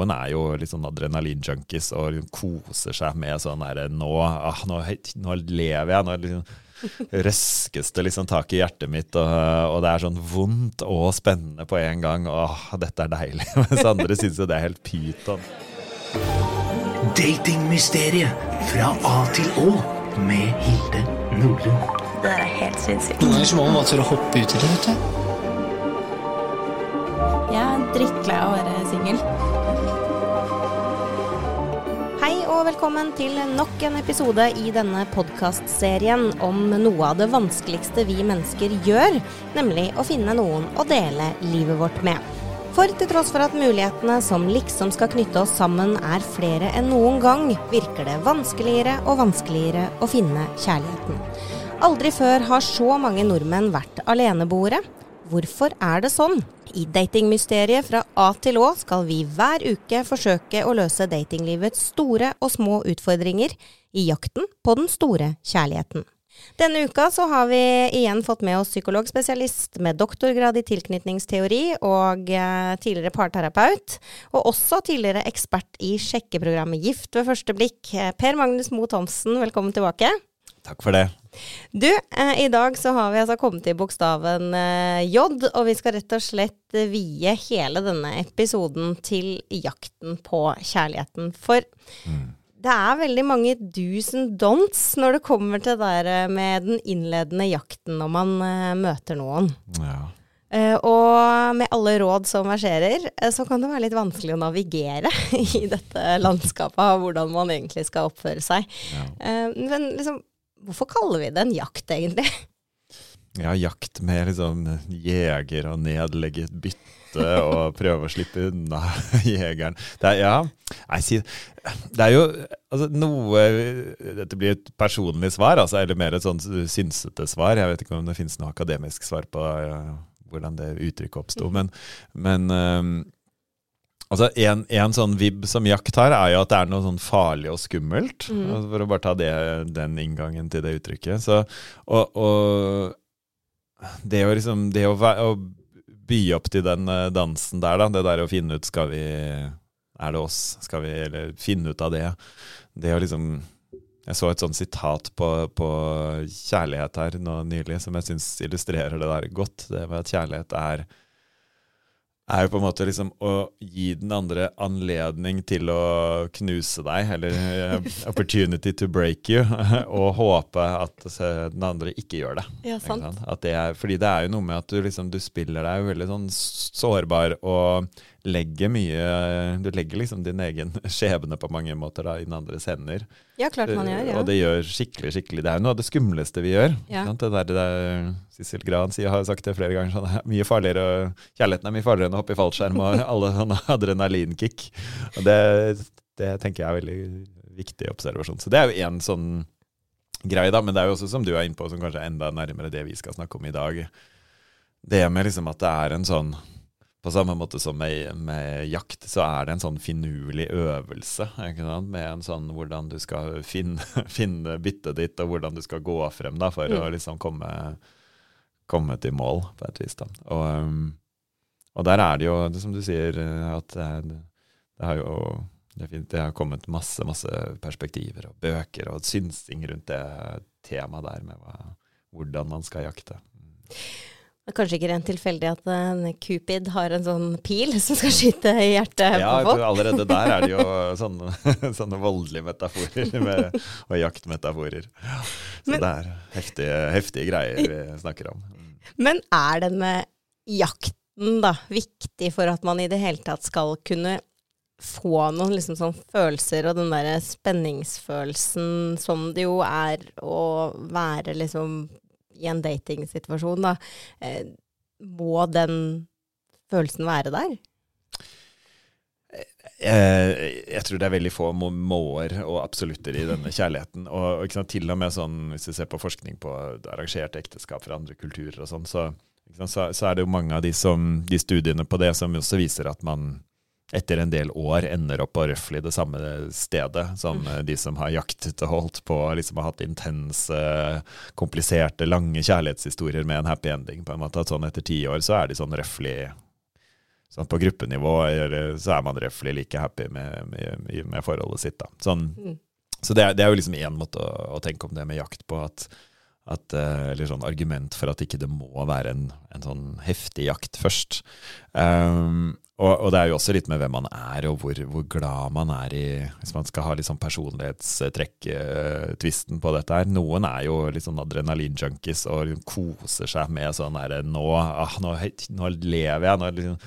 noen er jo litt sånn adrenalinjunkies og koser seg med sånn herre nå, ah, nå, nå, lever jeg. nå liksom, røskes det liksom tak i hjertet mitt, og, og, det er sånn vondt og spennende på en gang. Åh, dette er deilig. Mens andre syns jo det er helt pyton. Datingmysteriet fra A til Å med Hilde Nordlund. Det er helt sinnssykt. Noen ganger må man bare tørre å hoppe uti det. vet du. Jeg er drittlei av å være singel. Hei og velkommen til nok en episode i denne podkastserien om noe av det vanskeligste vi mennesker gjør, nemlig å finne noen å dele livet vårt med. For til tross for at mulighetene som liksom skal knytte oss sammen er flere enn noen gang, virker det vanskeligere og vanskeligere å finne kjærligheten. Aldri før har så mange nordmenn vært aleneboere. Hvorfor er det sånn? I Datingmysteriet fra A til Å skal vi hver uke forsøke å løse datinglivets store og små utfordringer i jakten på den store kjærligheten. Denne uka så har vi igjen fått med oss psykologspesialist med doktorgrad i tilknytningsteori og eh, tidligere parterapeut, og også tidligere ekspert i sjekkeprogrammet Gift ved første blikk. Per Magnus Moe Thomsen, velkommen tilbake. Takk for det. Du, eh, i dag så har vi altså kommet til bokstaven eh, J, og vi skal rett og slett vie hele denne episoden til jakten på kjærligheten. For mm. det er veldig mange do's and don'ts når det kommer til det der eh, med den innledende jakten når man eh, møter noen. Ja. Uh, og med alle råd som verserer, uh, så kan det være litt vanskelig å navigere i dette landskapet av hvordan man egentlig skal oppføre seg. Ja. Men liksom, Hvorfor kaller vi det en jakt, egentlig? Ja, jakt med liksom jeger og nedlegge et bytte og prøve å slippe unna jegeren. Det er, ja, jeg det er jo altså, noe Dette blir et personlig svar, altså, eller mer et sånn synsete svar. Jeg vet ikke om det finnes noe akademisk svar på ja, hvordan det uttrykket oppsto. Men, men um, Altså en, en, sånn vib som jakt har, er jo at det er noe sånn farlig og skummelt. Mm. Altså for å bare ta det, den inngangen til det uttrykket. Så, og, og, det å liksom Det å, å, by opp til den eh, dansen der, da, det der å finne ut Skal vi Er det oss? Skal vi Eller finne ut av det. Det å liksom Jeg så et sånt sitat på, på kjærlighet her nå nylig som jeg syns illustrerer det der godt. Det med at kjærlighet er er jo på en måte liksom å gi den andre anledning til å knuse deg, eller uh, opportunity to break you, og håpe at den andre ikke gjør det. Ja, sant. Det er, fordi det er jo noe med at du, liksom, du spiller deg veldig sånn sårbar og legger mye Du legger liksom din egen skjebne på mange måter da, i den andres hender. Ja, klart man gjør, ja. Og det gjør skikkelig, skikkelig Det er jo noe av det skumleste vi gjør. Ja. Det der, det der Sissel Gran sier, har sagt det flere ganger, sånn, mye farligere, kjærligheten er mye farligere enn å hoppe i fallskjerm og alle sånne adrenalinkick. Og det, det tenker jeg er veldig viktig observasjon. Så det er jo én sånn greie, da. Men det er jo også, som du er inne på, som kanskje er enda nærmere det vi skal snakke om i dag. Det med liksom at det er en sånn på samme måte som med, med, jakt, så er det en sånn finurlig øvelse. Med en sånn hvordan du skal finne, finne byttet ditt, og hvordan du skal gå frem da, for mm. å liksom komme, komme, til mål, på et vis. da. Og, um, og der er det jo, det som du sier, at det, det har jo det har kommet masse masse perspektiver og bøker og synsing rundt det temaet der med hva, hvordan man skal jakte. Mm. Det er kanskje ikke rent tilfeldig at en Cupid har en sånn pil som skal skyte i hjertet ja, på folk? Ja, allerede der er det jo sånne, sånne voldelige metaforer med, og jaktmetaforer. Så Men, det er heftige, heftige, greier vi snakker om. Men er denne jakten da viktig for at man i det hele tatt skal kunne få noen liksom sånn følelser, og den derre spenningsfølelsen som det jo er å være liksom i en datingsituasjon, da, eh, må den følelsen være der? Jeg, jeg, tror det er veldig få måer og absolutter i denne kjærligheten. Og, og til og med sånn, Hvis du ser på forskning på arrangerte ekteskap fra andre kulturer, og sånn, så, så, så, er det jo mange av de, som, de, studiene på det som også viser at man etter en del år ender opp på røftlig det samme stedet som mm. de som har jaktet og holdt på, liksom har hatt intense, kompliserte, lange kjærlighetshistorier med en happy ending. på en måte, at sånn Etter ti år så er de sånn røftlig sånn på gruppenivå så er man røftlig like happy med, med, med forholdet sitt. da. Sånn, Mm. Så det er, det er jo liksom én måte å, å tenke om det med jakt på. at at, eh, eller sånn argument for at ikke det må være en, en sånn heftig jakt først. Um, og, og det er jo også litt med hvem man er, og hvor, hvor glad man er i Hvis man skal ha litt sånn personlighetstrekk-tvisten på dette her. Noen er jo litt sånn adrenalin-junkies og koser seg med sånn herre nå, ah, nå, nå lever jeg. nå liksom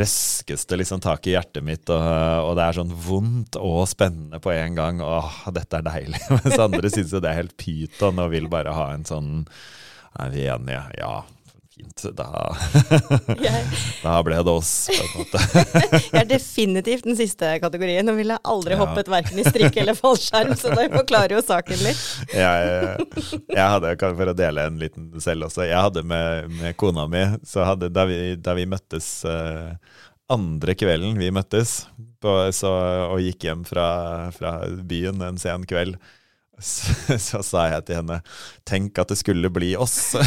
røskes det liksom tak i hjertet mitt, og, og, det er sånn vondt og spennende på en gang. Åh, dette er deilig. Mens andre syns jo det er helt pyton og vil bare ha en sånn Er vi enige? Ja, fint. Da, da ble det oss, på en måte. jeg er definitivt den siste kategorien, og ville aldri Ja. hoppet verken i strikk eller fallskjerm, så det forklarer jo saken litt. Jeg, jeg hadde, for å dele en liten selv også, jeg hadde med, med kona mi så hadde, da, vi, da vi møttes uh, andre kvelden vi møttes på, så, og gikk hjem fra, fra byen en sen kveld, så, så sa jeg til henne 'tenk at det skulle bli oss'.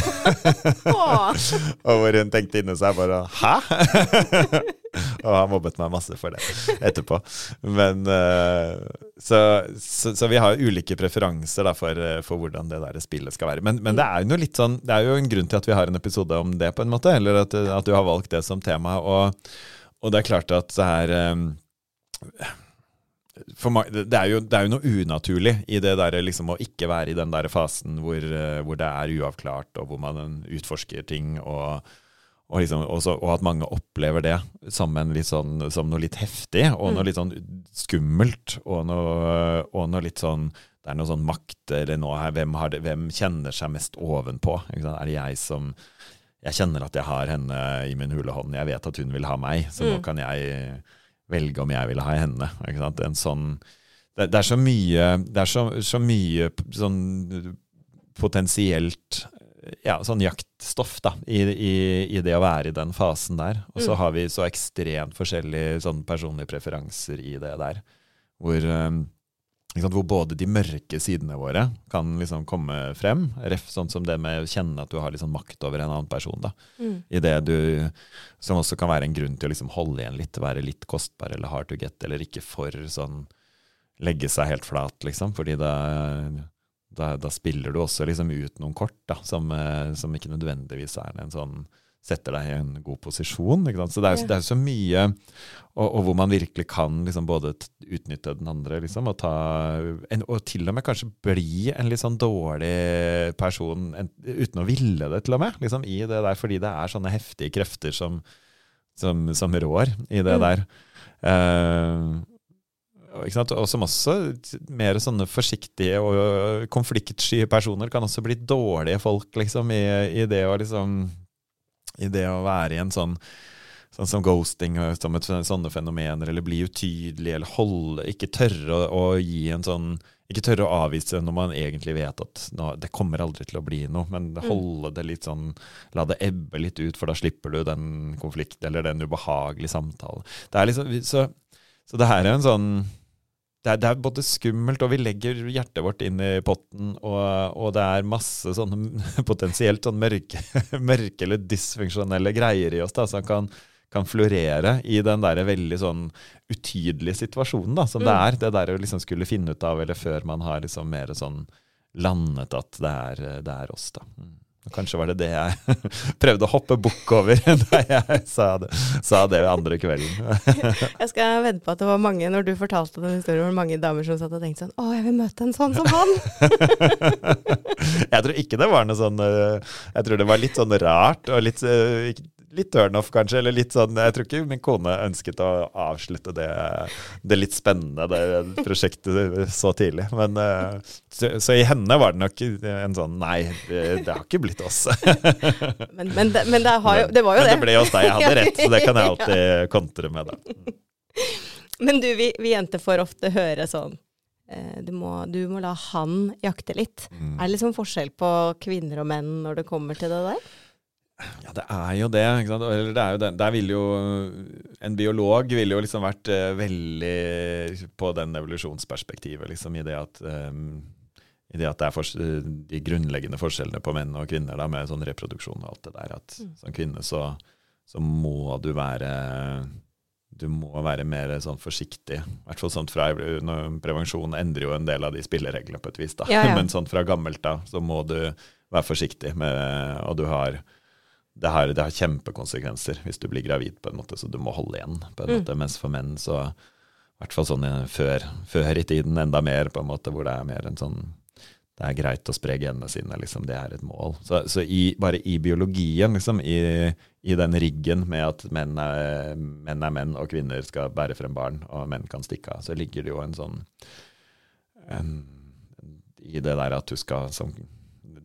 Og hvor hun tenkte inni seg bare 'hæ?' og har mobbet meg masse for det etterpå. Men eh, så, så, så vi har ulike preferanser for, eh, for hvordan det der spillet skal være. Men, men det er jo sånn Det er jo en grunn til at vi har en episode om det, på en måte. Eller at, at du har valgt det som tema. Og, og det er klart at det er for det, er jo, det er jo noe unaturlig i det der liksom å ikke være i den der fasen hvor, eh, hvor det er uavklart, og hvor man utforsker ting, og, og, liksom, også, og at mange opplever det som, en litt sånn, som noe litt heftig, og noe litt sånn skummelt, og noe, og noe litt sånn det er noe sånn makt eller noe her. Hvem, har det, hvem kjenner seg mest ovenpå? Er det jeg som Jeg kjenner at jeg har henne i min hule hånd. Jeg vet at hun vil ha meg, så nå Mm. kan jeg velge om jeg vil ha henne. En sånn, det, det er så mye, det er så, så mye sånn potensielt ja, sånn jaktstoff da, i, i, i det å være i den fasen der. Og så Mm. har vi så ekstremt forskjellige sånn personlige preferanser i det der. Hvor, um, hvor både de mørke sidene våre kan liksom komme frem. Ref, sånn som det med å kjenne at du har liksom makt over en annen person. da. Mm. I det du, som også kan være en grunn til å liksom holde igjen litt, være litt kostbar eller hard to get, eller ikke for sånn legge seg helt flat, liksom. Fordi da, da, da spiller du også liksom ut noen kort da, som, eh, som ikke nødvendigvis er en sånn setter deg i en god posisjon. Så det er, jo- så mye, og, og hvor man virkelig kan liksom både utnytte den andre, liksom, og, ta, en, og til og med kanskje bli en litt sånn dårlig person, en, uten å ville det, til og med, liksom, i det der, fordi det er sånne heftige krefter som, som, som rår i det Mm. der. Uh, og som også mer sånne forsiktige og konfliktsky personer kan også bli dårlige folk, liksom, i, i det å liksom I det å være i en sånn Sånn som ghosting og som et, sånne fenomener, eller bli utydelig, eller holde Ikke tørre å, å gi en sånn Ikke tørre å avvise når man egentlig vet at nå, det kommer aldri til å bli noe, men holde det litt sånn La det ebbe litt ut, for da slipper du den konflikten eller den ubehagelige samtalen. Det er liksom, så, så det her er en sånn det er, det er både skummelt, og vi legger hjertet vårt inn i potten, og, og det er masse sånne potensielt sånn mørke, mørke eller dysfunksjonelle greier i oss da, som kan, kan florere i den der veldig sånn utydelige situasjonen da, som det Mm. er. Det der å liksom skulle finne ut av, eller før man har liksom mer sånn landet at det er, det er oss, da. Mm. Kanskje var det det jeg prøvde å hoppe bukk over da jeg sa det, sa det andre kvelden. Jeg skal vedde på at det var mange, når du fortalte den historien, var det mange damer som satt og tenkte sånn Å, jeg vil møte en sånn som han! Jeg tror ikke det var noe sånn øh, Jeg tror det var litt sånn rart og litt, øh, litt turnoff, kanskje. Eller litt sånn Jeg tror ikke min kone ønsket å avslutte det, det litt spennende det prosjektet så tidlig. Men øh, så, så i henne var det nok en sånn Nei, det, det har ikke blitt oss. Men, men, det, men det, har jo, det var jo Men det. det ble hos deg. Jeg hadde rett, så det kan jeg alltid kontre med. da. Men du, vi, vi jenter får ofte høre sånn eh, du må, du må la han jakte litt. Mm. Er det liksom forskjell på kvinner og menn når det kommer til det der? Ja, det er jo det. Ikke sant? Eller det er jo det. Der ville jo En biolog ville jo liksom vært eh, veldig på den evolusjonsperspektivet, liksom, i det at um, i det at det er for, de grunnleggende forskjellene på menn og kvinner da, med sånn reproduksjon og alt det der. At Mm. som kvinne så, så må du være du må være mer sånn forsiktig. I hvert fall sånn fra Prevensjon endrer jo en del av de spillereglene på et vis. da. Ja, ja. Men sånn fra gammelt av så må du være forsiktig med Og du har det har, det har kjempekonsekvenser hvis du blir gravid, på en måte, så du må holde igjen. på en Mm. måte, Mens for menn så I hvert fall sånn før, før i tiden enda mer, på en måte, hvor det er mer en sånn det er greit å spre genene sine, liksom, det er et mål. Så, så i, bare i biologien, liksom, i, i den riggen med at menn er, menn er menn og kvinner skal bære frem barn, og menn kan stikke av, så ligger det jo en sånn en, I det der at du skal som,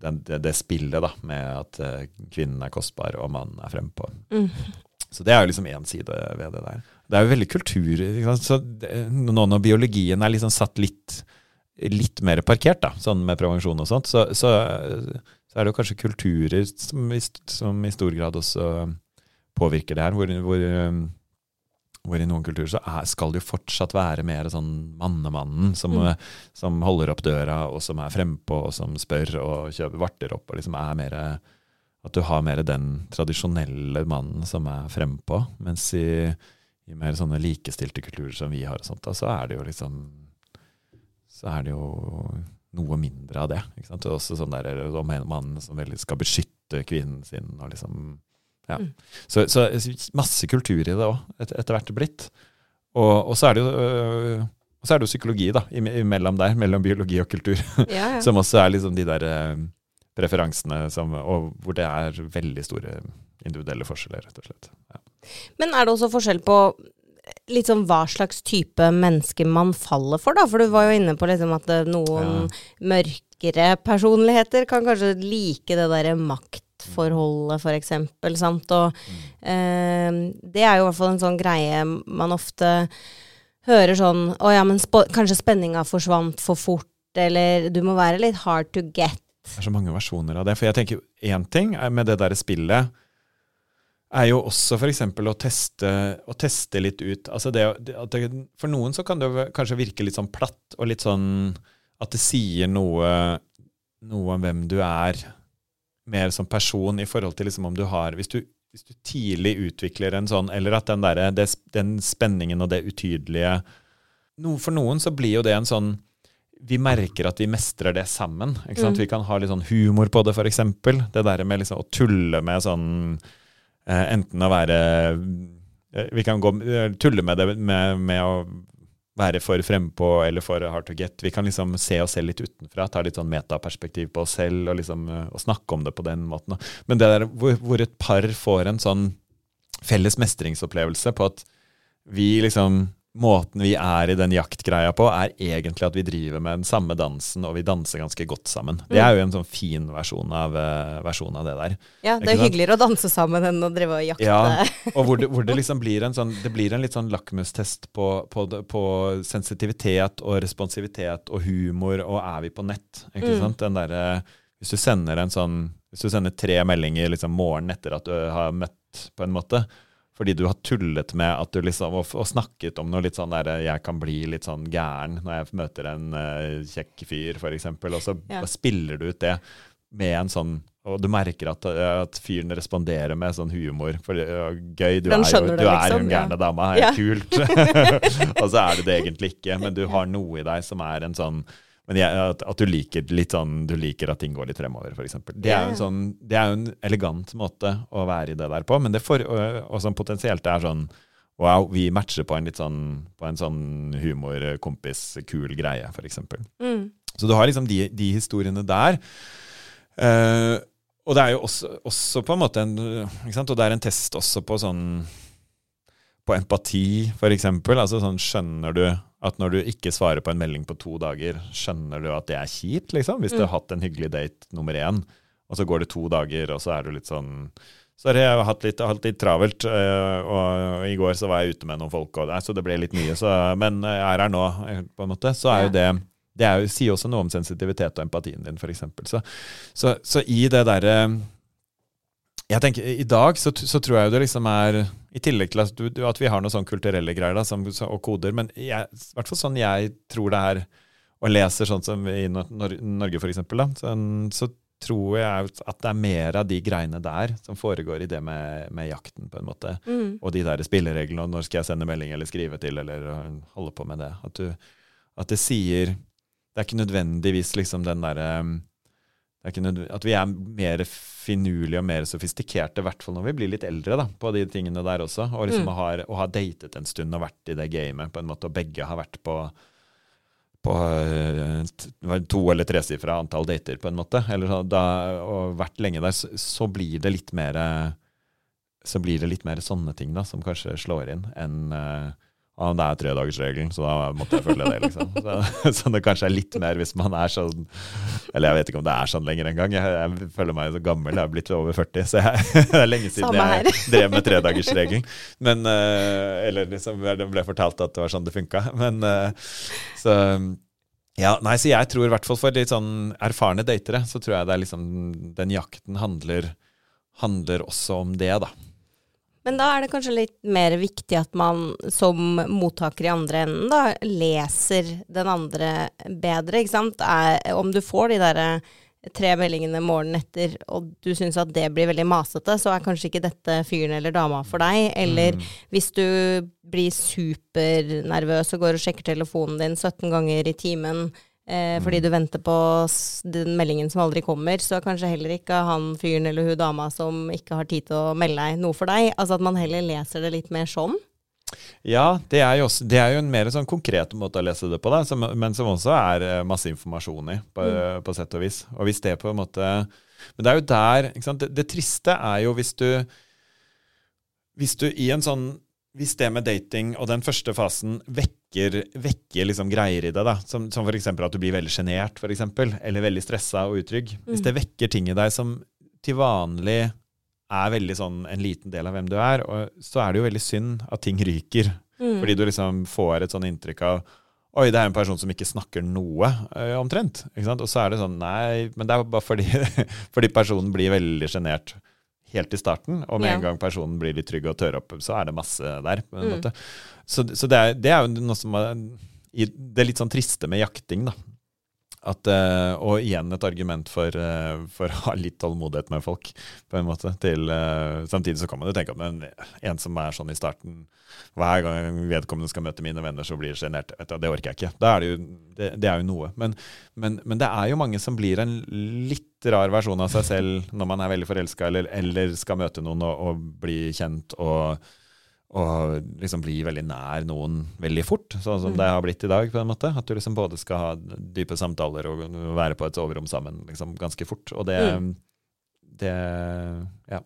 det, det spillet da, med at eh, kvinnen er kostbar og mannen er frempå. Mm. Så det er jo liksom én side ved det der. Det er jo veldig kultur? Så Nå når biologien er liksom satt litt, litt mer parkert, da, sånn med prevensjon og sånt, så, så, så er det jo kanskje kulturer som i, som i stor grad også påvirker det her. Hvor, hvor, um, hvor i noen kulturer så er, skal det jo fortsatt være mer sånn mannemannen som, Mm. som holder opp døra, og som er frempå, og som spør og kjøper varter opp, og liksom er mer At du har mer den tradisjonelle mannen som er frempå. Mens i, i mer sånne likestilte kulturer som vi har, og sånt, da, så er det jo liksom Så er det jo noe mindre av det. Ikke sant? Og også sånn der om en som veldig skal beskytte kvinnen sin, og liksom ja. Mm. Så, så masse kultur i det òg, et, etter hvert blitt. Og, og så er det jo øh, så er det jo psykologi da, ime- imellom der, mellom biologi og kultur. Ja, ja. Som også er liksom de der øh, preferansene som, og hvor det er veldig store individuelle forskjeller, rett og slett. Ja. Men er det også forskjell på litt sånn hva slags type menneske man faller for, da? For du var jo inne på liksom at eh, noen mørkere personligheter kan kanskje like det derre maktforholdet, for eksempel, sant. Og eh, det er jo i hvert fall en sånn greie man ofte hører sånn Å ja, men sp kanskje spenninga forsvant for fort, eller du må være litt hard to get. Det er så mange versjoner av det. For jeg tenker én ting med det der spillet er jo også f.eks. Å, teste, å teste litt ut altså det, det, For noen så kan det kanskje virke litt sånn platt, og litt sånn at det sier noe, noe om hvem du er, mer som person, i forhold til liksom om du har Hvis du, hvis du tidlig utvikler en sånn, eller at den, der, det, den spenningen og det utydelige no, For noen så blir jo det en sånn vi merker at vi mestrer det sammen. Mm. Vi kan ha litt sånn humor på det, f.eks. Det der med liksom å tulle med sånn eh, Enten å være eh, Vi kan gå, eh, tulle med det med, med å være for frempå eller for hard to get. Vi kan liksom se oss selv litt utenfra, ta litt sånn metaperspektiv på oss selv og, liksom, eh, og snakke om det på den måten. Men det der hvor, hvor et par får en sånn felles mestringsopplevelse på at vi liksom Måten vi er i den jaktgreia på, er egentlig at vi driver med den samme dansen, og vi danser ganske godt sammen. Det er jo en sånn fin versjon av, uh, versjon av det der. Ja, det er hyggeligere å danse sammen enn å drive og jakte. Ja, og hvor det, hvor det liksom blir en sånn Det blir en litt sånn lakmustest på, på, på sensitivitet og responsivitet og humor, og er vi på nett? Ikke Mm. sant? Den derre Hvis du sender en sånn Hvis du sender tre meldinger liksom morgenen etter at du har møtt, på en måte, fordi du har tullet med at du liksom og, og snakket om noe litt sånn der Jeg kan bli litt sånn gæren når jeg møter en uh, kjekk fyr, f.eks., og så Ja. spiller du ut det med en sånn og du merker at, at fyren responderer med sånn humor. For det er gøy, du er jo du det, er liksom, gærne ja. dama, Ja. kult. og så er det det egentlig ikke, men du har noe i deg som er en sånn men jeg, at, at du liker litt sånn Du liker at ting går litt fremover, f.eks. Det er jo en sånn Det er en elegant måte å være i det der på, men det for, og, og som potensielt er sånn Wow, vi matcher på en litt sånn På en sånn humor-kompis-kul greie, f.eks. Mm. Så du har liksom de, de historiene der. Uh, og det er jo også, også på en måte en ikke sant? Og det er en test også på sånn På empati, for eksempel. Altså sånn, skjønner du at når du ikke svarer på en melding på to dager, skjønner du at det er kjipt, liksom? Hvis du har hatt en hyggelig date nummer én, og så går det to dager, og så er du litt sånn Sorry, jeg har hatt litt, hatt litt travelt, øh, og i går så var jeg ute med noen folk, og, så det ble litt mye. Så, men jeg er her nå, eh, på en måte. Så er jo det Det er jo, sier også noe om sensitivitet og empatien din, f.eks. Så, så, så i det derre jeg tenker, I dag så, så tror jeg det liksom er I tillegg til at, du, at vi har noen sånne kulturelle greier da, som, og koder, men i hvert fall sånn jeg tror det er, og leser sånn som i Nor Nor- Norge f.eks., sånn, så tror jeg at det er mer av de greiene der som foregår i det med, med jakten, på en måte. Mm. Og de der spillereglene, og når skal jeg sende melding eller skrive til, eller øh, holde på med det. At, du, at det sier Det er ikke nødvendigvis liksom den derre er ikke nødv- At vi er mer finurlige og mer sofistikerte, i hvert fall når vi blir litt eldre, da, på de tingene der også. Og liksom Mm. har, og har datet en stund og vært i det gamet, på en måte, og begge har vært på på det to eller tresifra antall dater, på en måte, eller da, og vært lenge der, så, så blir det litt mer så blir det litt mer sånne ting da, som kanskje slår inn, enn uh, ah, det er tredagersregelen, så da måtte jeg følge det, liksom. Så, så det kanskje er litt mer hvis man er sånn Eller jeg vet ikke om det er sånn lenger engang. Jeg, jeg føler meg så gammel, jeg er blitt over 40, så jeg, det er lenge siden jeg drev med tredagersregelen. Men eh, Eller liksom, det ble fortalt at det var sånn det funka. Men eh, så ja, nei, så jeg tror i hvert fall for litt sånn erfarne datere, så tror jeg det er liksom Den jakten handler, handler også om det, da. Men da er det kanskje litt mer viktig at man som mottaker i andre enden da leser den andre bedre, ikke sant. Er, om du får de derre tre meldingene morgenen etter, og du syns at det blir veldig masete, så er kanskje ikke dette fyren eller dama for deg. Eller hvis du blir supernervøs og går og sjekker telefonen din 17 ganger i timen eh, fordi du venter på den meldingen som aldri kommer, så er kanskje heller ikke han fyren eller hun dama som ikke har tid til å melde deg, noe for deg. Altså at man heller leser det litt mer sånn. Ja, det er jo, også, det er jo en mer sånn konkret måte å lese det på, da, som, men som også er eh, masse informasjon i, på, på sett og vis. Og hvis det på en måte Men det er jo der? Det, det triste er jo hvis du Hvis du i en sånn Hvis det med dating og den første fasen vekker, vekker liksom greier i deg, da, som, som f.eks. at du blir veldig sjenert, eller veldig stressa og utrygg Hvis det vekker ting i deg som til vanlig er veldig sånn en liten del av hvem du er, så er det jo veldig synd at ting ryker. Mm. Fordi du liksom får et sånn inntrykk av Oi, det er en person som ikke snakker noe, eh, omtrent. Og så er det sånn Nei, men det er bare fordi, fordi personen blir veldig sjenert helt i starten, og med Ja. en gang personen blir litt trygg og tør opp, så er det masse der. på en Mm. måte. Så, så det, er, det er jo noe som er Det er litt sånn triste med jakting, da. At, eh, og igjen et argument for, eh, for å ha litt tålmodighet med folk. på en måte. Til, eh, samtidig så kan man jo tenke at men en som er sånn i starten Hver gang vedkommende skal møte mine venner, så blir det sjenert. Det orker jeg ikke. Da er det, jo, det, det er jo noe. Men, men, men det er jo mange som blir en litt rar versjon av seg selv når man er veldig forelska, eller, eller skal møte noen og, og bli kjent. og og liksom bli veldig nær noen veldig fort, sånn som det har blitt i dag. på en måte. At du liksom både skal ha dype samtaler og være på et soverom sammen liksom ganske fort. Og det, det Ja.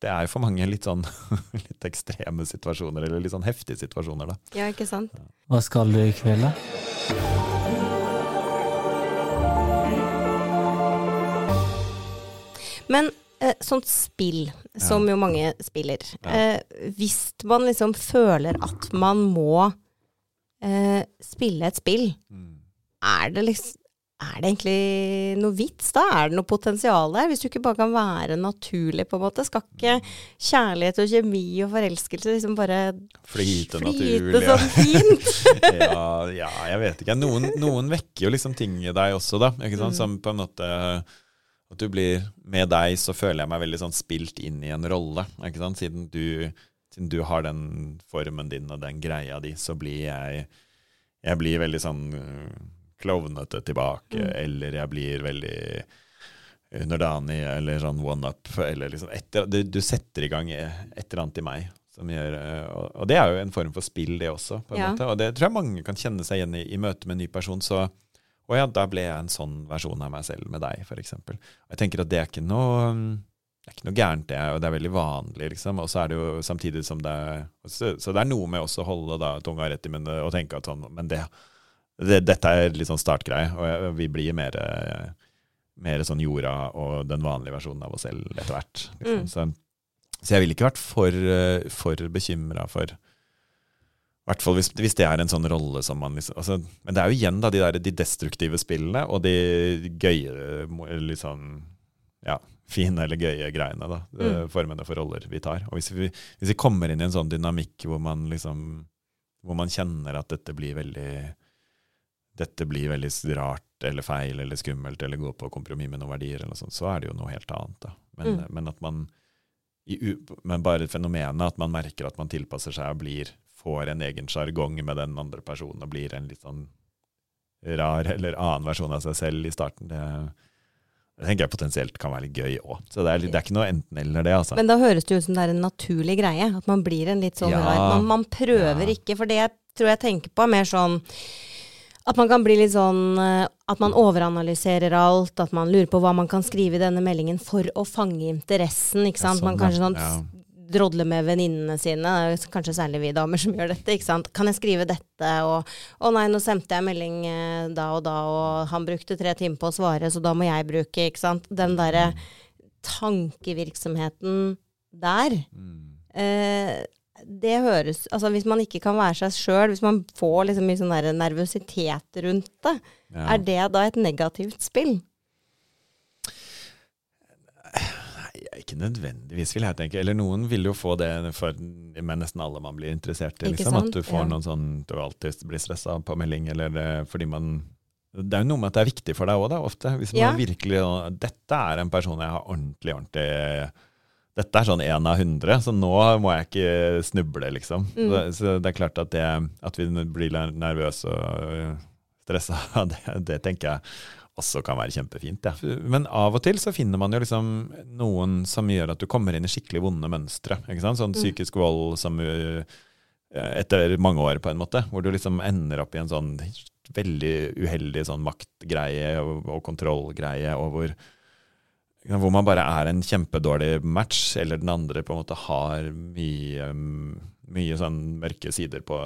Det er for mange litt sånn litt ekstreme situasjoner, eller litt sånn heftige situasjoner, da. Ja, ikke sant? Hva skal du i kveld, da? Men eh, sånt spill, som jo mange spiller eh, Hvis man liksom føler at man må eh, spille et spill, er det liksom er det egentlig noe vits da? Er det noe potensial der? Hvis du ikke bare kan være naturlig, på en måte. Skal ikke kjærlighet og kjemi og forelskelse liksom bare Flyte flyte sånn fint? ja, ja, jeg vet ikke. Noen, noen vekker jo liksom ting i deg også, da. Ikke sant? Som på en måte At du blir Med deg så føler jeg meg veldig sånn spilt inn i en rolle. Ikke sant? Siden du, siden du har den formen din og den greia di, så blir jeg Jeg blir veldig sånn øh, klovnete tilbake, eller jeg blir veldig underdanig, eller sånn one-up, eller liksom etter, du, du setter i gang et eller annet i meg. Som gjør, øh, og, og det er jo en form for spill, det også. på en Ja. måte, Og det tror jeg mange kan kjenne seg igjen i i møte med en ny person. Så å ja, da ble jeg en sånn versjon av meg selv med deg, f.eks. Jeg tenker at det er ikke noe det er ikke noe gærent, det, og det er veldig vanlig, liksom. Og så er det jo samtidig som det er Så, så det er noe med også å holde da tunga rett i munnen og tenke at sånn Men det, det, dette er litt sånn startgreie, og jeg, vi blir mer, mer sånn jorda og den vanlige versjonen av oss selv etter hvert. Liksom. Mm. Så, så jeg ville ikke vært for, for bekymra for hvert fall hvis, hvis det er en sånn rolle som man liksom altså, Men det er jo igjen da de, der, de destruktive spillene og de gøye, liksom ja, fine eller gøye greiene. da, Mm. Formene for roller vi tar. Og hvis vi, hvis vi kommer inn i en sånn dynamikk hvor man liksom hvor man kjenner at dette blir veldig dette blir veldig rart eller feil eller skummelt eller går på kompromiss med noen verdier, eller sånt, så er det jo noe helt annet. da. Men, Mm. men at man i, men bare fenomenet at man merker at man tilpasser seg og blir, får en egen sjargong med den andre personen og blir en litt sånn rar eller annen versjon av seg selv i starten, det, det tenker jeg potensielt kan være litt gøy òg. Så det er, litt- det er ikke noe enten-eller, det. altså. Men da høres det ut som det er en naturlig greie. At man blir en litt sånn Ja. rar man, man prøver Ja. ikke. For det jeg tror jeg tenker på, er mer sånn at man kan bli litt sånn eh, At man overanalyserer alt. At man lurer på hva man kan skrive i denne meldingen for å fange interessen. Ikke sant? Ja, man sånn, kanskje sånn Ja. Drodler med venninnene sine. Kanskje særlig vi damer som gjør dette. ikke sant? Kan jeg skrive dette? Og å nei, nå sendte jeg melding eh, da og da, og han brukte tre timer på å svare, så da må jeg bruke. ikke sant? Den derre tankevirksomheten der. Mm. Eh, det høres Altså hvis man ikke kan være seg sjøl, hvis man får liksom mye sånn nervøsitet rundt det, Ja. er det da et negativt spill? Nei, ikke nødvendigvis, vil jeg tenke. Eller noen vil jo få det for, med nesten alle man blir interessert i. Liksom, at du får Ja. noen sånn Du alltid blir stressa på melding, eller fordi man Det er jo noe med at det er viktig for deg òg, ofte. Hvis man Ja. virkelig Dette er en person jeg har ordentlig, ordentlig Dette er sånn én av hundre, så nå må jeg ikke snuble, liksom. Mm. Så, så det er klart at, det, at vi blir nervøse og stressa, det, det tenker jeg også kan være kjempefint. Ja. Men av og til så finner man jo liksom noen som gjør at du kommer inn i skikkelig vonde mønstre. ikke sant? Sånn Mm. psykisk vold som uh, etter mange år, på en måte. Hvor du liksom ender opp i en sånn veldig uheldig sånn maktgreie og, og kontrollgreie, og hvor, hvor man bare er en kjempedårlig match, eller den andre på en måte har mye, mye sånn mørke sider på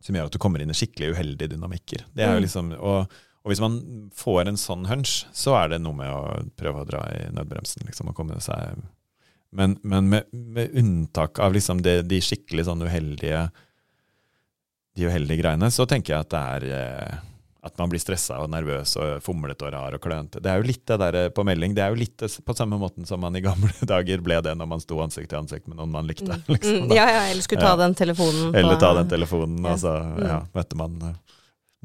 som gjør at du kommer inn i skikkelig uheldige dynamikker. Det er jo Mm. liksom, og, og hvis man får en sånn hunch, så er det noe med å prøve å dra i nødbremsen. liksom, og komme seg... Men, men med, med unntak av liksom det, de skikkelig sånn uheldige de uheldige greiene, så tenker jeg at det er eh, at man blir stressa og nervøs og fomlete og rar og klønete. Det er jo litt det der på melding. Det er jo litt på samme måten som man i gamle dager ble det når man sto ansikt til ansikt med noen man likte. Liksom, Mm, ja, ja, eller skulle ta Ja. den telefonen. Eller ta den telefonen, og så Mm. ja, møtte man eh,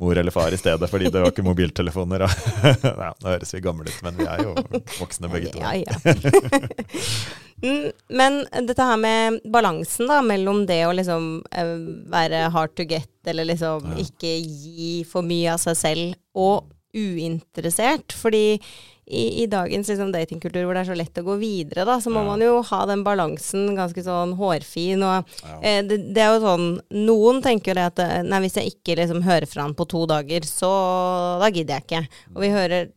mor eller far i stedet, fordi det var ikke mobiltelefoner. Ja, nå høres vi gamle ut, men vi er jo voksne begge to. Ja, ja. Mm, Men dette her med balansen da, mellom det å liksom eh, være hard to get, eller liksom Ja. ikke gi for mye av seg selv, og uinteressert. Fordi i, i dagens liksom, datingkultur hvor det er så lett å gå videre, da, så må Ja. man jo ha den balansen ganske sånn hårfin. og Ja. Eh, det, det er jo sånn Noen tenker jo det at eh, Nei, hvis jeg ikke liksom hører fra han på to dager, så da gidder jeg ikke. Og vi hører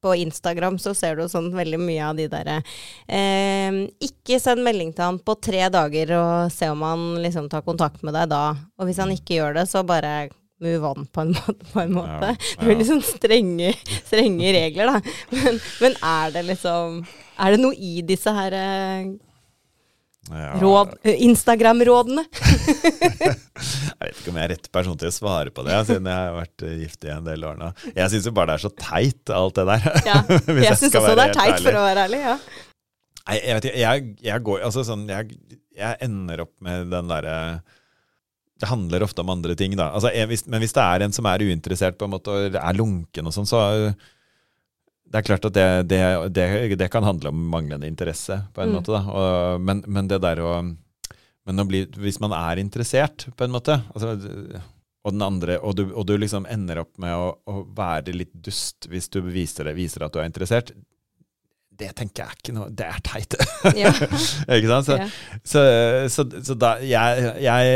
på Instagram så ser du sånn veldig mye av de derre eh, Ikke send melding til han på tre dager og se om han liksom tar kontakt med deg da. Og hvis han ikke gjør det, så bare move on på en måte. På en måte. Ja, Det blir liksom strenge, strenge regler, da. Men, men er det liksom Er det noe i disse her eh, Ja. råd, eh, Instagram-rådene? Jeg vet ikke om jeg er rett person til å svare på det, siden jeg har vært eh, gift i en del år nå. Jeg syns jo bare det er så teit, alt det der. Ja, Hvis jeg syns også det er teit, ærlig. for å være ærlig. Ja. Nei, jeg vet ikke. Jeg, jeg går Altså sånn jeg, jeg ender opp med den derre Det handler ofte om andre ting, da. Altså, jeg, men hvis det er en som er uinteressert på en måte og er lunken og sånn, så det er klart at det, det, det, det kan handle om manglende interesse, på en Mm. måte. da. Og, men, men det der å Men å bli, hvis man er interessert, på en måte altså, og den andre, og du, og du liksom ender opp med å, å være litt dust hvis du viser, det, viser at du er interessert, det tenker jeg ikke noe Det er teit. Ja. ikke sant? Så, Ja. så, så, så da jeg, jeg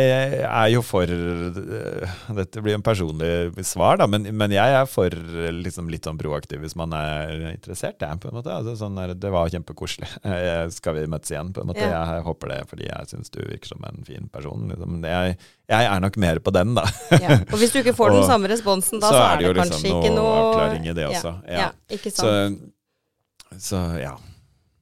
er jo for øh, Dette blir en personlig svar, da, men, men jeg er for liksom, litt sånn proaktiv hvis man er interessert. Jeg, på en måte. Altså, sånn der, det var kjempekoselig. Eh, Skal vi møtes igjen? på en måte? Ja. Jeg håper det fordi jeg syns du virker som en fin person. Liksom. Jeg, jeg er nok mer på den, da. Ja. Og hvis du ikke får den Og samme responsen da, så så, er det jo liksom kanskje noe ikke noe avklaring i det også. Ja, Ja. ja, ikke sant. Så, så ja.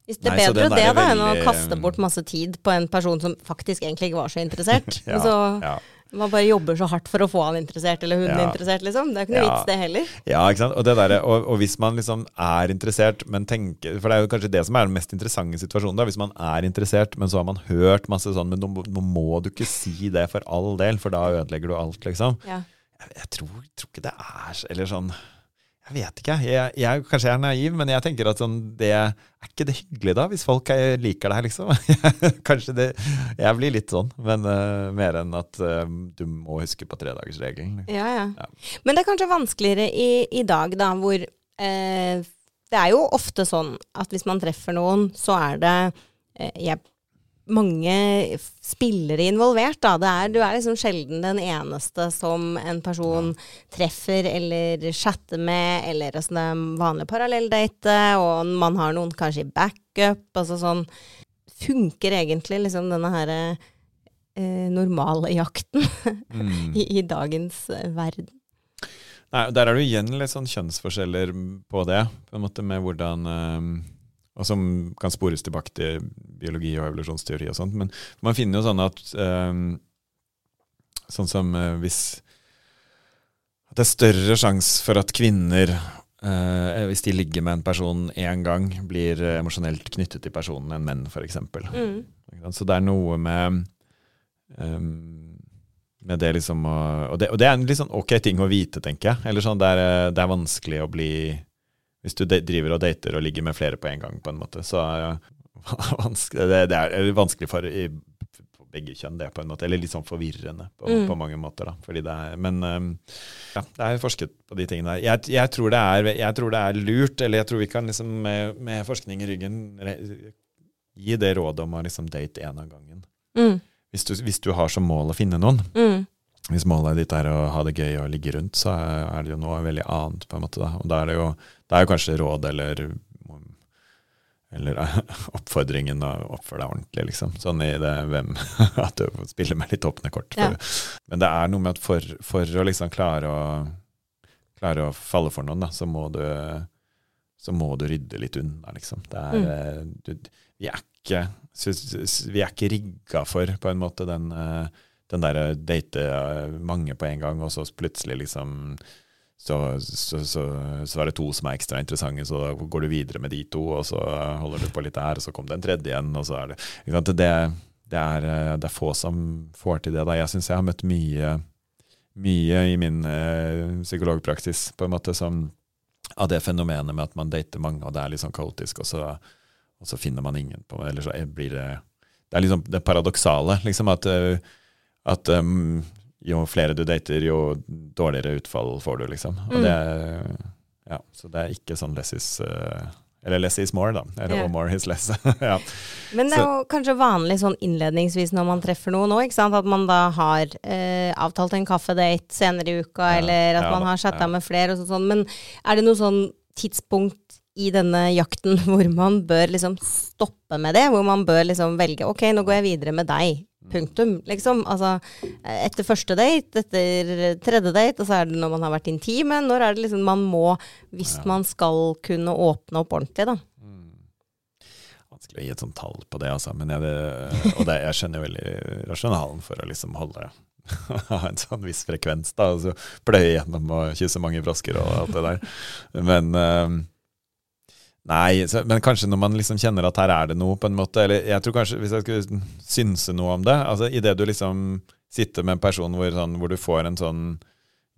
Hvis det er Nei, bedre det da, enn å kaste bort masse tid på en person som faktisk egentlig ikke var så interessert. Ja, så ja. man bare jobber så hardt for å få han interessert, eller hun Ja. interessert, liksom. Det er ikke noe vits, det heller. Ja, ikke sant? Og, det der, og, og hvis man liksom er interessert, men tenker For det er jo kanskje det som er den mest interessante situasjonen. da, Hvis man er interessert, men så har man hørt masse sånn Men nå, må- nå må du ikke si det for all del, for da ødelegger du alt, liksom. Ja. Jeg, jeg tror, tror ikke det er Eller sånn Jeg vet ikke. Jeg, jeg, kanskje jeg er naiv, men jeg tenker at sånn, det er ikke det hyggelig da, hvis folk er, liker deg, liksom. kanskje det Jeg blir litt sånn, men uh, mer enn at uh, du må huske på tredagersregelen. Ja, ja, Ja. Men det er kanskje vanskeligere i, i dag, da, hvor eh, Det er jo ofte sånn at hvis man treffer noen, så er det eh, jeg, mange spillere involvert, da. Det er, du er liksom sjelden den eneste som en person treffer eller chatter med, eller altså det er vanlig parallelldate, og man har noen kanskje i backup, altså sånn Funker egentlig liksom denne her eh, normale jakten Mm. i, i dagens eh, verden? Nei, Der er det jo igjen litt sånn kjønnsforskjeller på det, på en måte med hvordan eh, Og som kan spores tilbake til biologi og evolusjonsteori og sånt. Men man finner jo sånn at eh, Sånn som eh, hvis At det er større sjanse for at kvinner eh, hvis de ligger med en person én gang, blir eh, emosjonelt knyttet til personen enn menn, f.eks. Mm. Så det er noe med um, med det liksom å, og, det, og det er en litt sånn ok ting å vite, tenker jeg. Eller sånn, det, er, det er vanskelig å bli Hvis du driver og dater og ligger med flere på en gang, på en måte, så er det det, er vanskelig for begge kjønn, det, på en måte. Eller litt sånn forvirrende på, Mm. på mange måter, da. Er, men um, ja, det er forsket på de tingene der. Jeg, jeg, tror det er, jeg tror det er lurt, eller jeg tror vi kan liksom med, med forskning i ryggen re, gi det rådet om å liksom date én av gangen. Mm. Hvis du, hvis du har som mål å finne noen, Mm. hvis målet ditt er å ha det gøy og ligge rundt, så er det jo noe veldig annet, på en måte. Da. Og da er det jo, da er jo kanskje råd eller eller oppfordringen å oppføre deg ordentlig, liksom. Sånn i det hvem At du spiller med litt åpne kort. Ja. Men det er noe med at for, for å liksom klare å klare å falle for noen, da, så må du så må du rydde litt unna, liksom. Det er, mm. du, vi er ikke vi er ikke rigga for, på en måte, den, eh, den derre date eh, mange på en gang, og så plutselig liksom så, så, så, så er det to som er ekstra interessante, så går du videre med de to, og så holder du på litt der, og så kom det en tredje igjen, og så er det? Det, det, er, det er få som får til det. Da. Jeg syns jeg har møtt mye, mye i min eh, psykologpraksis på en måte som av det fenomenet med at man dater mange, og det er litt sånn kaotisk, og så, og så finner man ingen på Eller så blir det Det er liksom det paradoksale, liksom, at, eh, at um, jo flere du dater, jo dårligere utfall får du, liksom. Og Mm. det er, ja, så det er ikke sånn less is uh, Eller less is more, da. Eller yeah. more is less. ja. Men det er jo kanskje vanlig sånn innledningsvis når man treffer noen òg, ikke sant. At man da har eh, avtalt en kaffedate senere i uka, Ja, eller at man har chatta med flere og sånn. sånn. Men er det noe sånn tidspunkt i denne jakten hvor man bør liksom stoppe med det? Hvor man bør liksom velge ok, nå går jeg videre med deg. Punktum, liksom. Altså etter første date, etter tredje date, og så er det når man har vært intime. Når er det liksom man må, hvis Ja. man skal kunne åpne opp ordentlig, da. Vanskelig å gi et sånt tall på det, altså. Men jeg, det, og det, jeg skjønner veldig rasjonalen for å liksom holde ha en sånn viss frekvens, da. Altså pløye gjennom og kysse mange frosker og alt det der. Men eh, Nei, men kanskje når man liksom kjenner at her er det noe, på en måte. Eller jeg tror kanskje, hvis jeg skulle synse noe om det altså Idet du liksom sitter med en person hvor, sånn, hvor du får en sånn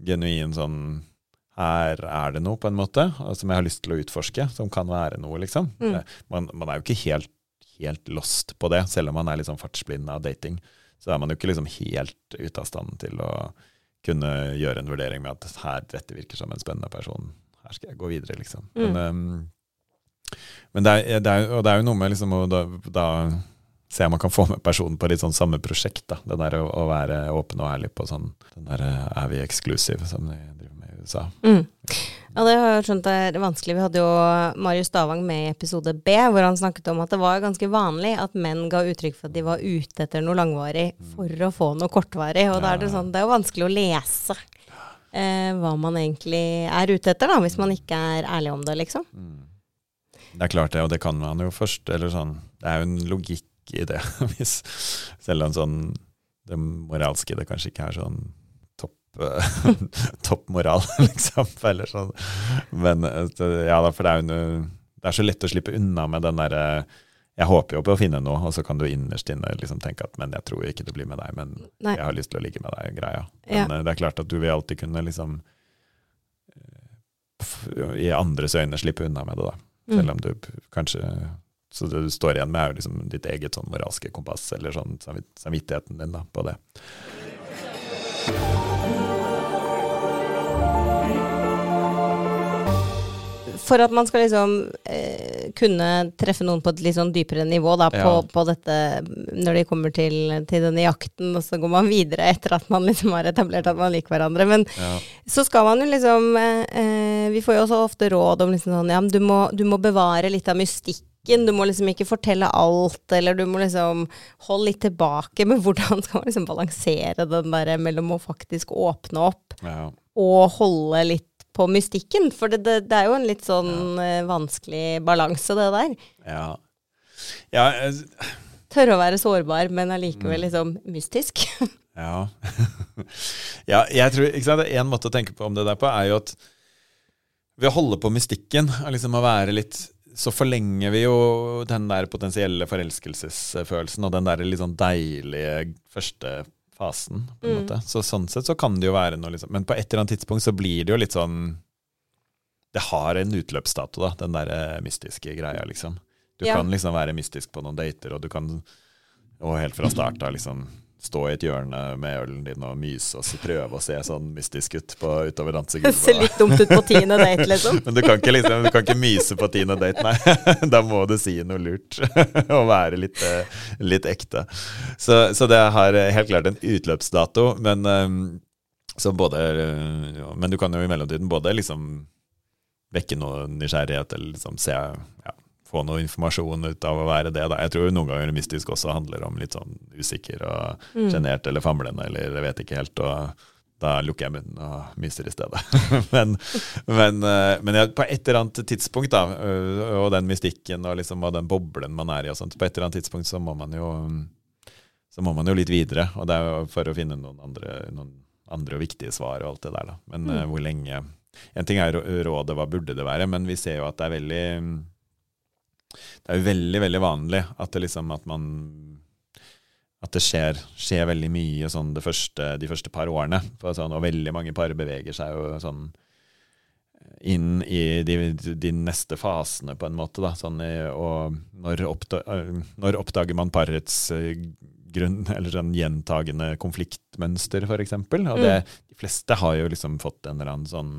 genuin sånn her er det noe, på en måte, som jeg har lyst til å utforske, som kan være noe, liksom. Mm. Man, man er jo ikke helt, helt lost på det, selv om man er litt sånn fartsblind av dating. Så er man jo ikke liksom helt ute av stand til å kunne gjøre en vurdering med at her, dette virker som en spennende person, her skal jeg gå videre, liksom. Mm. Men, ehm, men det er, det er, og det er jo noe med liksom å da, da se om man kan få med personen på litt sånn samme prosjekt. da, Det der å, å være åpen og ærlig på sånn Den der eh, er vi eksklusive, som de driver med i USA. Mm. Ja, det har jeg skjønt er vanskelig. Vi hadde jo Marius Stavang med i episode B, hvor han snakket om at det var ganske vanlig at menn ga uttrykk for at de var ute etter noe langvarig for å få noe kortvarig. Og da er det sånn, det er jo vanskelig å lese eh, hva man egentlig er ute etter, da, hvis man ikke er ærlig om det, liksom. Det er klart det, og det kan man jo først eller sånn, Det er jo en logikk i det. Hvis, selv om sånn, det moralske det kanskje ikke er sånn topp eh, topp moral, liksom. Eller sånn. Men eh, ja for det er jo det er så lett å slippe unna med den derre jeg håper jo på å finne noe, og så kan du innerst inne liksom tenke at men jeg tror ikke det blir med deg, men Nei. jeg har lyst til å ligge med deg, greia. Men ja. det er klart at du vil alltid kunne liksom eh, i andres øyne slippe unna med det, da. Mm. Selv om du kanskje Så det du står igjen med, er jo liksom ditt eget sånn moralske kompass, eller sånn samvittigheten din da, på det. For at man skal liksom eh, kunne treffe noen på et litt sånn dypere nivå da, på, Ja. på dette når de kommer til, til denne jakten, og så går man videre etter at man liksom har etablert at man liker hverandre. Men Ja. så skal man jo liksom eh, eh, Vi får jo også ofte råd om liksom sånn Ja, men du må, du må bevare litt av mystikken. Du må liksom ikke fortelle alt, eller du må liksom holde litt tilbake. Men hvordan skal man liksom balansere den der mellom å faktisk åpne opp Ja. og holde litt på mystikken? For det, det, det er jo en litt sånn ja. vanskelig balanse, det der. ja. ja jeg... Tørre å være sårbar, men allikevel liksom mystisk. Ja. ja, jeg tror ikke sant, En måte å tenke på om det der på, er jo at ved å holde på mystikken, liksom å være litt Så forlenger vi jo den der potensielle forelskelsesfølelsen og den der litt sånn deilige første fasen, på en Mm. måte. Så sånn sett så kan det jo være noe liksom Men på et eller annet tidspunkt så blir det jo litt sånn Det har en utløpsdato, da, den der eh, mystiske greia, liksom. Du Ja. kan liksom være mystisk på noen dater, og du kan og helt fra start av liksom stå i et hjørne med ølen din og myse og så prøve å se sånn mystisk ut på, utover dansegulvet. ser litt dumt ut på tiende date, liksom. Men du kan ikke liksom, du kan ikke myse på tiende date, nei. Da må du si noe lurt og være litt, eh, litt ekte. Så, så det har helt klart en utløpsdato, men, eh, så både, eh, ja, men du kan jo i mellomtiden både liksom vekke noe nysgjerrighet eller liksom se ja, få noe informasjon ut av å være det. Da. Jeg tror noen ganger mystisk også handler om litt sånn usikker og Mm. eller famlende, eller jeg vet ikke helt. og da lukker jeg munnen og myser i stedet. men men, eh, men jeg, på et eller annet tidspunkt, da, øh, og den mystikken og, liksom, og den boblen man er i, og sånt, på et eller annet tidspunkt så må man jo så må man jo litt videre, og det er for å finne noen andre, noen andre og viktige svar og alt det der. da. Men mm. hvor lenge En ting er rådet, hva burde det være, men vi ser jo at det er veldig Det er jo veldig, veldig vanlig at det liksom at man at det skjer, skjer veldig mye sånn første, de første par årene. For sånn, og veldig mange par beveger seg jo sånn inn i de, de neste fasene, på en måte. Da. Sånn, og når, oppda, øh, når oppdager man parets øh, grunn, eller sånn gjentagende konfliktmønster, f.eks.? Og det, de fleste har jo liksom fått en eller annen sånn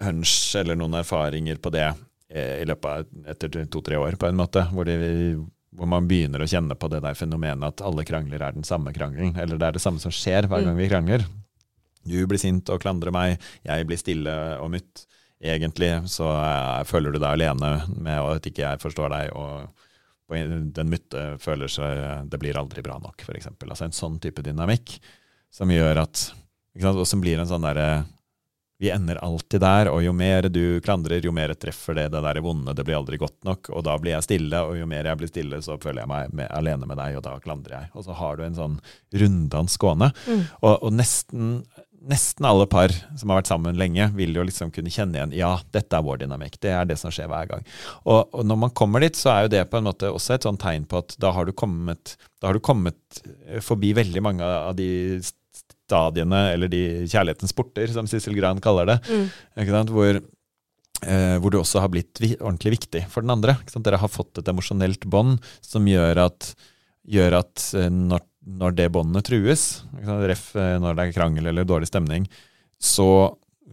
hunch eller noen erfaringer på det eh, i løpet av etter to-tre år, på en måte. Hvor, de, hvor man begynner å kjenne på det der fenomenet at alle krangler er den samme krangelen. Eller det er det samme som skjer hver gang vi krangler. Du blir sint og klandrer meg, jeg blir stille og mutt. Egentlig så eh, føler du deg alene med at ikke jeg forstår deg, og på den mutte føler seg Det blir aldri bra nok, f.eks. Altså en sånn type dynamikk som gjør at Og som blir en sånn derre vi ender alltid der, og jo mer du klandrer, jo mer treffer det det der vonde, det blir aldri godt nok, og da blir jeg stille, og jo mer jeg blir stille, så føler jeg meg med, alene med deg, og da klandrer jeg. Og så har du en sånn runddans gående. Mm. Og, og nesten, nesten alle par som har vært sammen lenge, vil jo liksom kunne kjenne igjen ja, dette er vår dynamikk, det er det som skjer hver gang. Og, og når man kommer dit, så er jo det på en måte også et sånn tegn på at da har du kommet, da har du kommet eh, forbi veldig mange av de stadiene, eller de kjærlighetens porter, som Sissel Gran kaller det. Mm. Hvor, eh, hvor du også har blitt ordentlig viktig for den andre. Dere har fått et emosjonelt bånd som gjør at, gjør at eh, når, når det båndet trues, ref eh, når det er krangel eller dårlig stemning, så,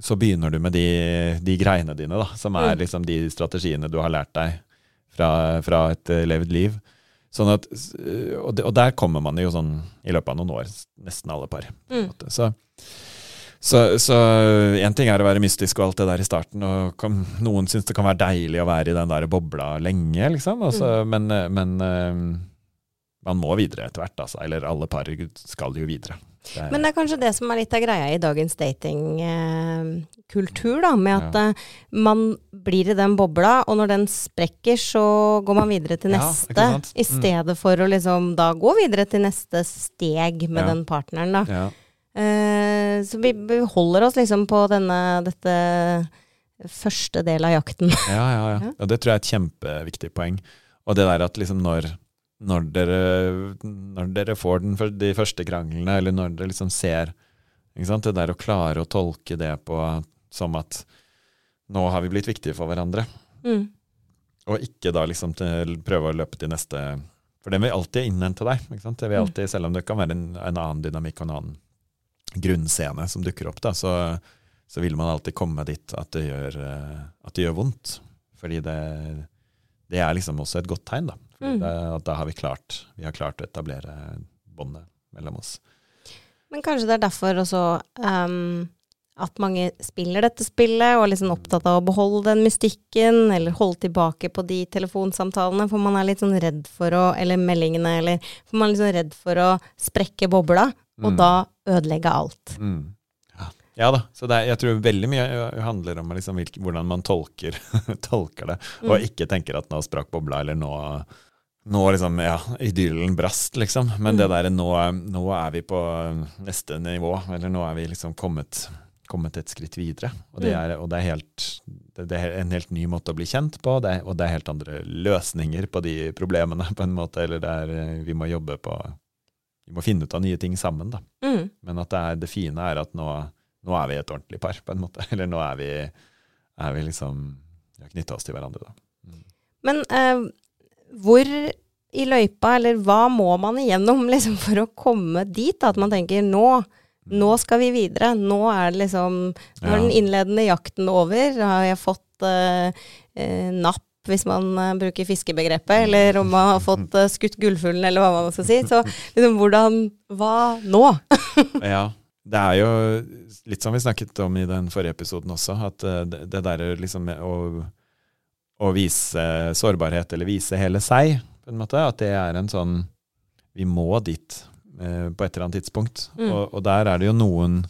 så begynner du med de, de greiene dine, da, som er Mm. liksom de strategiene du har lært deg fra, fra et eh, levd liv. Sånn at, eh, og, der kommer man jo sånn i løpet av noen år, nesten alle par. Mm. Så, en ting er å være mystisk og alt det der i starten, og kan, noen syns det kan være deilig å være i den der bobla lenge, liksom. Altså, men, men eh, man må videre etter hvert, altså. Eller alle par skal jo videre. Det Men det er kanskje det som er litt av greia i dagens datingkultur, da. Med at eh, man blir i den bobla, og når den sprekker, så går man videre til neste. Ja, sant? I Mm. stedet for å liksom da gå videre til neste steg med Ja. den partneren, da. ja. Eh, så vi, vi holder oss liksom på denne, dette første del av jakten. Ja, ja, ja. Ja. Og det tror jeg er et kjempeviktig poeng. Og det der at liksom når, når, dere, når dere får den, de første kranglene, eller når dere liksom ser? Det der å klare å tolke det på som at nå har vi blitt viktige for hverandre. Mm. Og ikke da liksom til, prøve å løpe til neste For den vil alltid innhente deg. Det vil Mm. alltid, Selv om det kan være en, en annen dynamikk og en annen grunnscene som dukker opp, da, så, så vil man alltid komme dit at det gjør, at det gjør vondt. Fordi det, det er liksom også et godt tegn. da. Mm. det, da har vi klart, vi har klart å etablere båndet mellom oss. Men kanskje det er derfor også um, at mange spiller dette spillet, og er liksom opptatt av å beholde den mystikken, eller holde tilbake på de telefonsamtalene, for man er litt sånn redd for å Eller meldingene, eller For man er litt sånn redd for å sprekke bobla, og Mm. da ødelegge alt. Mm. Ja. ja da. Så det er, jeg tror veldig mye handler om liksom hvordan man tolker, tolker det, og Mm. ikke tenker at nå sprakk bobla, eller nå, nå liksom, ja, idyllen brast, liksom. Men Mm. det derre nå, nå er vi på neste nivå, eller nå er vi liksom kommet, kommet et skritt videre. Og det Mm. er, og det er, helt, det, er en helt ny måte å bli kjent på, det, er- og det er helt andre løsninger på de problemene, på en måte. Eller det er, eh, vi må jobbe på Vi må finne ut av nye ting sammen, da. Mm. Men at det, er, det fine er at nå, nå er vi et ordentlig par, på en måte. Eller nå er vi, er vi liksom Vi har knytta oss til hverandre, da. Mm. Men eh, hvor i løypa, eller hva må man igjennom liksom, for å komme dit? At man tenker nå, nå skal vi videre. Nå er det liksom Nå er den innledende jakten over. Har jeg fått eh, eh, napp, hvis man uh, bruker fiskebegrepet, eller om man har fått uh, skutt gullfuglen, eller hva man skal si. Så liksom, hvordan Hva nå? Ja. Det er jo litt som vi snakket om i den forrige episoden også, at uh, det, det der liksom å, å vise sårbarhet, eller vise hele seg, på en måte, at det er en sånn Vi må dit eh, på et eller annet tidspunkt. Mm. Og, og der er det jo noen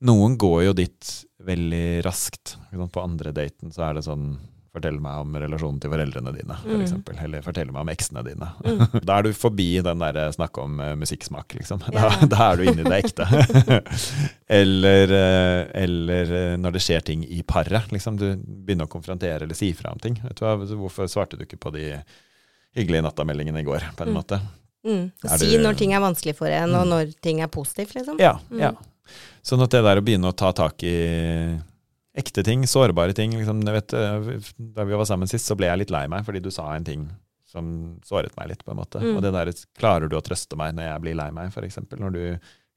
Noen går jo dit veldig raskt. På andre daten så er det sånn Fortell meg om relasjonen til foreldrene dine, for Mm. eksempel. Eller fortell meg om eksene dine. Mm. Da er du forbi den der snakke om eh, musikksmak, liksom. Da, Ja. da er du inne i det ekte. eller, eh, eller eh, når det skjer ting i paret. Liksom. Du begynner å konfrontere eller si fra om ting. Vet du hva, Hvorfor svarte du ikke på de hyggelige nattameldingene i går, på en Mm. måte? Mm. Si du- når ting er vanskelig for en, og Mm. når ting er positivt, liksom. Ja, Mm. ja. Sånn at det der å begynne å ta tak i ekte ting, sårbare ting liksom, vet, eh, Da vi var sammen sist, så ble jeg litt lei meg fordi du sa en ting som såret meg litt, på en måte. Mm. Og det der, klarer du å trøste meg når jeg blir lei meg, f.eks.? Når du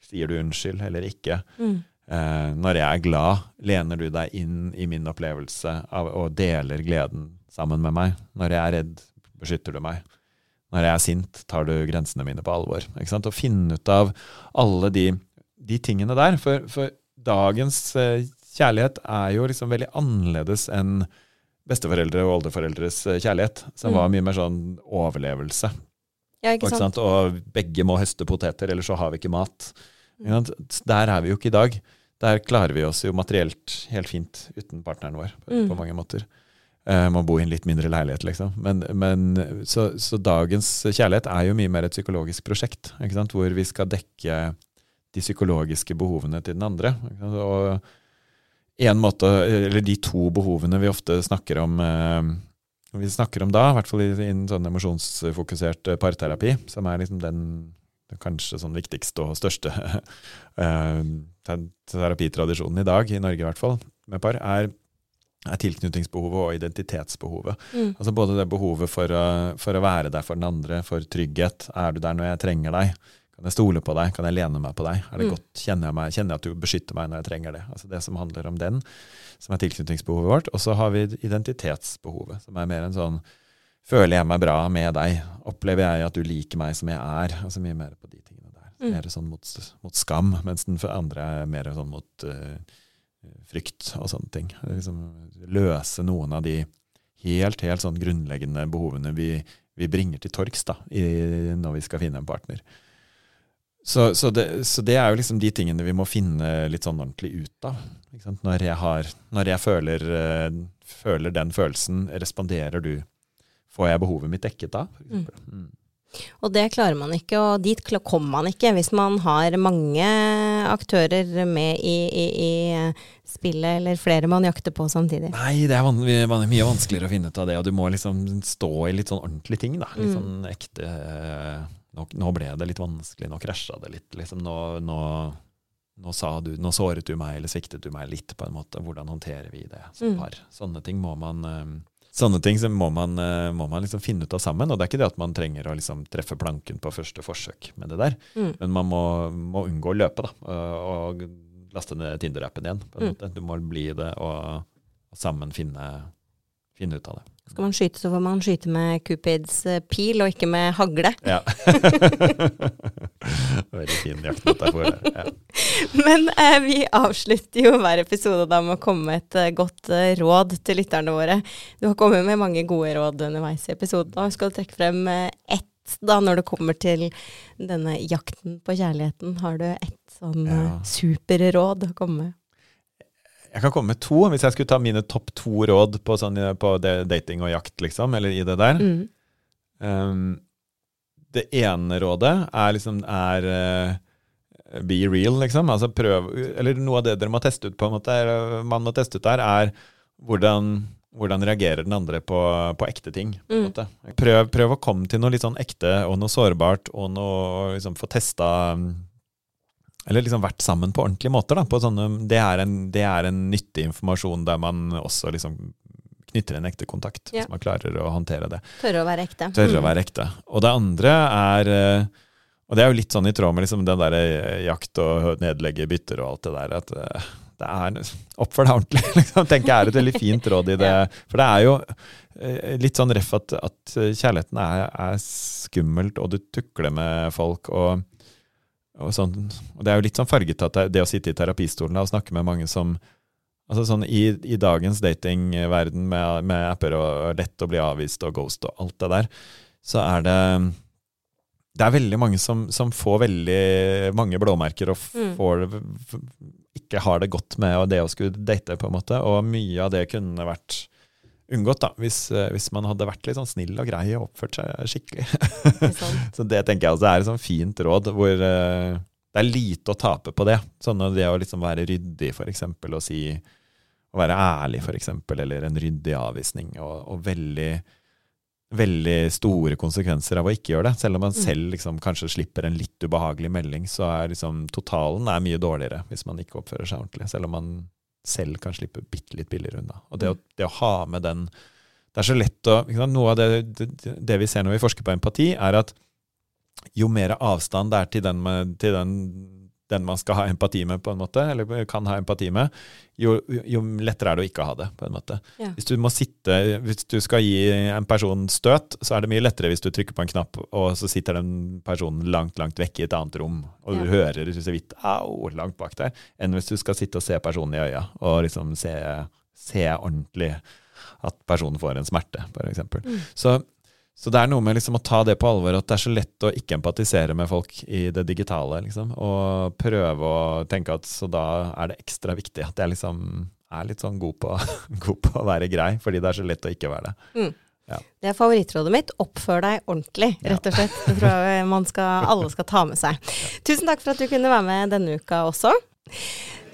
sier du unnskyld eller ikke? Mm. Eh, når jeg er glad, lener du deg inn i min opplevelse av, og deler gleden sammen med meg. Når jeg er redd, beskytter du meg. Når jeg er sint, tar du grensene mine på alvor. Ikke sant? Å finne ut av alle de, de tingene der. For, for dagens eh, kjærlighet er jo liksom veldig annerledes enn besteforeldre og oldeforeldres eh, kjærlighet, som Mm. var mye mer sånn overlevelse. Ja, ikke Ikke sant? sant? Og begge må høste poteter, ellers så har vi ikke mat. Mm. Der er vi jo ikke i dag. Der klarer vi oss jo materielt helt fint uten partneren vår, på, Mm. på mange måter. Eh, må bo i en litt mindre leilighet, liksom. Men, men så, så dagens kjærlighet er jo mye mer et psykologisk prosjekt, ikke sant? hvor vi skal dekke de psykologiske behovene til den andre. Ikke sant? Og en måte, eller de to behovene vi ofte snakker om eh, vi snakker om da, i hvert fall innen sånn emosjonsfokusert eh, parterapi, som er liksom den, den kanskje sånn viktigste og største eh, terapitradisjonen i dag, i Norge i hvert fall, med par, er, er tilknytningsbehovet og identitetsbehovet. Mm. Altså både det behovet for å, for å være der for den andre, for trygghet. Er du der når jeg trenger deg? Kan jeg stole på deg? Kan jeg lene meg på deg? Er det Mm. godt? Kjenner jeg, meg, kjenner jeg at du beskytter meg når jeg trenger det? Altså det som handler om den, som er tilknytningsbehovet vårt. Og så har vi identitetsbehovet, som er mer en sånn Føler jeg meg bra med deg? Opplever jeg at du liker meg som jeg er? Altså mye mer på de tingene der. Mm. Mer sånn mot, mot skam, mens den for andre er mer sånn mot uh, frykt og sånne ting. Liksom løse noen av de helt, helt sånn grunnleggende behovene vi, vi bringer til torgs da, i, når vi skal finne en partner. Så, så, det, så det er jo liksom de tingene vi må finne litt sånn ordentlig ut av. Når jeg, har, når jeg føler, eh, føler den følelsen, responderer du? Får jeg behovet mitt dekket da? Mm. Og det klarer man ikke, og dit kommer man ikke hvis man har mange aktører med i, i, i spillet, eller flere man jakter på samtidig. Nei, det er van mye vanskeligere å finne ut av det, og du må liksom stå i litt sånn ordentlige ting. da. Litt Mm. sånn ekte eh, nå, nå ble det litt vanskelig, nå krasja det litt. liksom Nå, nå, nå, sa du, nå såret du meg, eller sviktet du meg litt, på en måte. Hvordan håndterer vi det som Mm. par? Sånne ting må man eh, Sånne ting så må man, eh, må man liksom finne ut av sammen. Og det er ikke det at man trenger å liksom treffe planken på første forsøk med det der. Mm. Men man må, må unngå å løpe, da. Og, laste ned Tinder-appen igjen. på en Mm. måte. Du må bli det, og, og sammen finne, finne ut av det. Skal man skyte, så får man skyte med Cupids eh, pil, og ikke med hagle. Ja. Veldig fin jaktmetafor. Ja. Men eh, vi avslutter jo hver episode da med å komme med et eh, godt eh, råd til lytterne våre. Du har kommet med mange gode råd underveis i episoden. og Skal du trekke frem eh, ett da, når det kommer til denne jakten på kjærligheten? Har du et sånn eh, Ja. superråd å komme med? Jeg kan komme med to, hvis jeg skulle ta mine topp to råd på, sånn, på det, dating og jakt, liksom, eller i det der. Mm. Um, det ene rådet er liksom er uh, be real, liksom. Altså prøv Eller noe av det dere må teste ut, på en måte, eller man må teste ut der, er hvordan, hvordan reagerer den andre på, på ekte ting. På en Mm. måte. Prøv, prøv å komme til noe litt sånn ekte og noe sårbart, og noe liksom få testa Eller liksom vært sammen på ordentlige måter. Da, på sånne, det, er en, det er en nyttig informasjon der man også liksom knytter en ekte kontakt. Ja. Hvis man klarer å håndtere det. Tørre å være ekte. Tørre å Mm. være ekte. Og det andre er eh, Og det er jo litt sånn i tråd med liksom den der eh, jakt og nedlegge bytter og alt det der, at eh, det er Oppfør deg ordentlig, liksom, tenker jeg er et veldig fint råd i det. For det er jo litt sånn ref at, at kjærligheten er, er skummelt, og du tukler med folk og og, sånn, og det er jo litt sånn farget at det, å sitte i terapistolen og snakke med mange som Altså sånn I, i dagens datingverden med, med apper og lett å bli avvist og ghost og alt det der, så er det Det er veldig mange som, som får veldig mange blåmerker og får, Mm. får f- ikke har det godt med det å skulle date, på en måte. Og mye av det kunne vært unngått da, hvis, eh, hvis man hadde vært litt sånn snill og grei og oppført seg skikkelig. Så det tenker jeg også er et sånn fint råd, hvor eh, det er lite å tape på det. Sånn det å liksom være ryddig, for eksempel, og si Å være ærlig, eksempel, eller en ryddig avvisning, og, og veldig veldig store konsekvenser av å ikke gjøre det. Selv om man Mm. selv liksom kanskje slipper en litt ubehagelig melding, så er liksom totalen er mye dårligere hvis man ikke oppfører seg ordentlig. Selv om man selv kan slippe bitte litt billigere unna. Og det å, det å ha med den Det er så lett å? Noe av det, det, det vi ser når vi forsker på empati, er at jo mer avstand det er til den, med, til den, den man skal ha empati med, på en måte, eller kan ha empati med, jo, jo lettere er det å ikke ha det, på en måte. Ja. Hvis du må sitte, hvis du skal gi en person støt, så er det mye lettere hvis du trykker på en knapp, og så sitter den personen langt, langt vekk i et annet rom, og du hører så vidt au, langt bak der, enn hvis du skal sitte og se personen i øya, og liksom se, se ordentlig at personen får en smerte, eksempel. Mm. Så, så det er noe med liksom å ta det på alvor, at det er så lett å ikke empatisere med folk i det digitale, liksom, og prøve å tenke at så da er det ekstra viktig at jeg liksom er litt sånn god på, god på å være grei, fordi det er så lett å ikke være det. Det er favorittrådet mitt. Oppfør deg ordentlig, rett og slett. Det tror jeg man skal, alle skal ta med seg. Tusen takk for at du kunne være med denne uka også.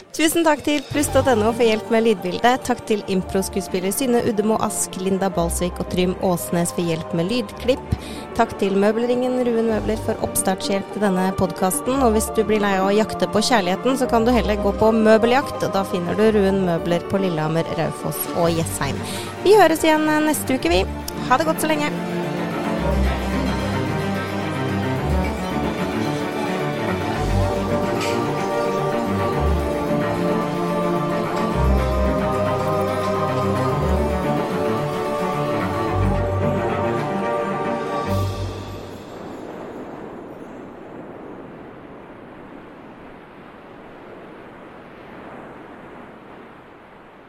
Tusen takk til pluss.no for hjelp med lydbildet. Takk til improskuespiller Synne Uddemo Ask, Linda Balsvik og Trym Åsnes for hjelp med lydklipp. Takk til Møbelringen Ruen Møbler for oppstartshjelp til denne podkasten. Og hvis du blir lei av å jakte på kjærligheten, så kan du heller gå på møbeljakt. Da finner du Ruen Møbler på Lillehammer, Raufoss og Jessheim. Vi høres igjen neste uke, vi. Ha det godt så lenge.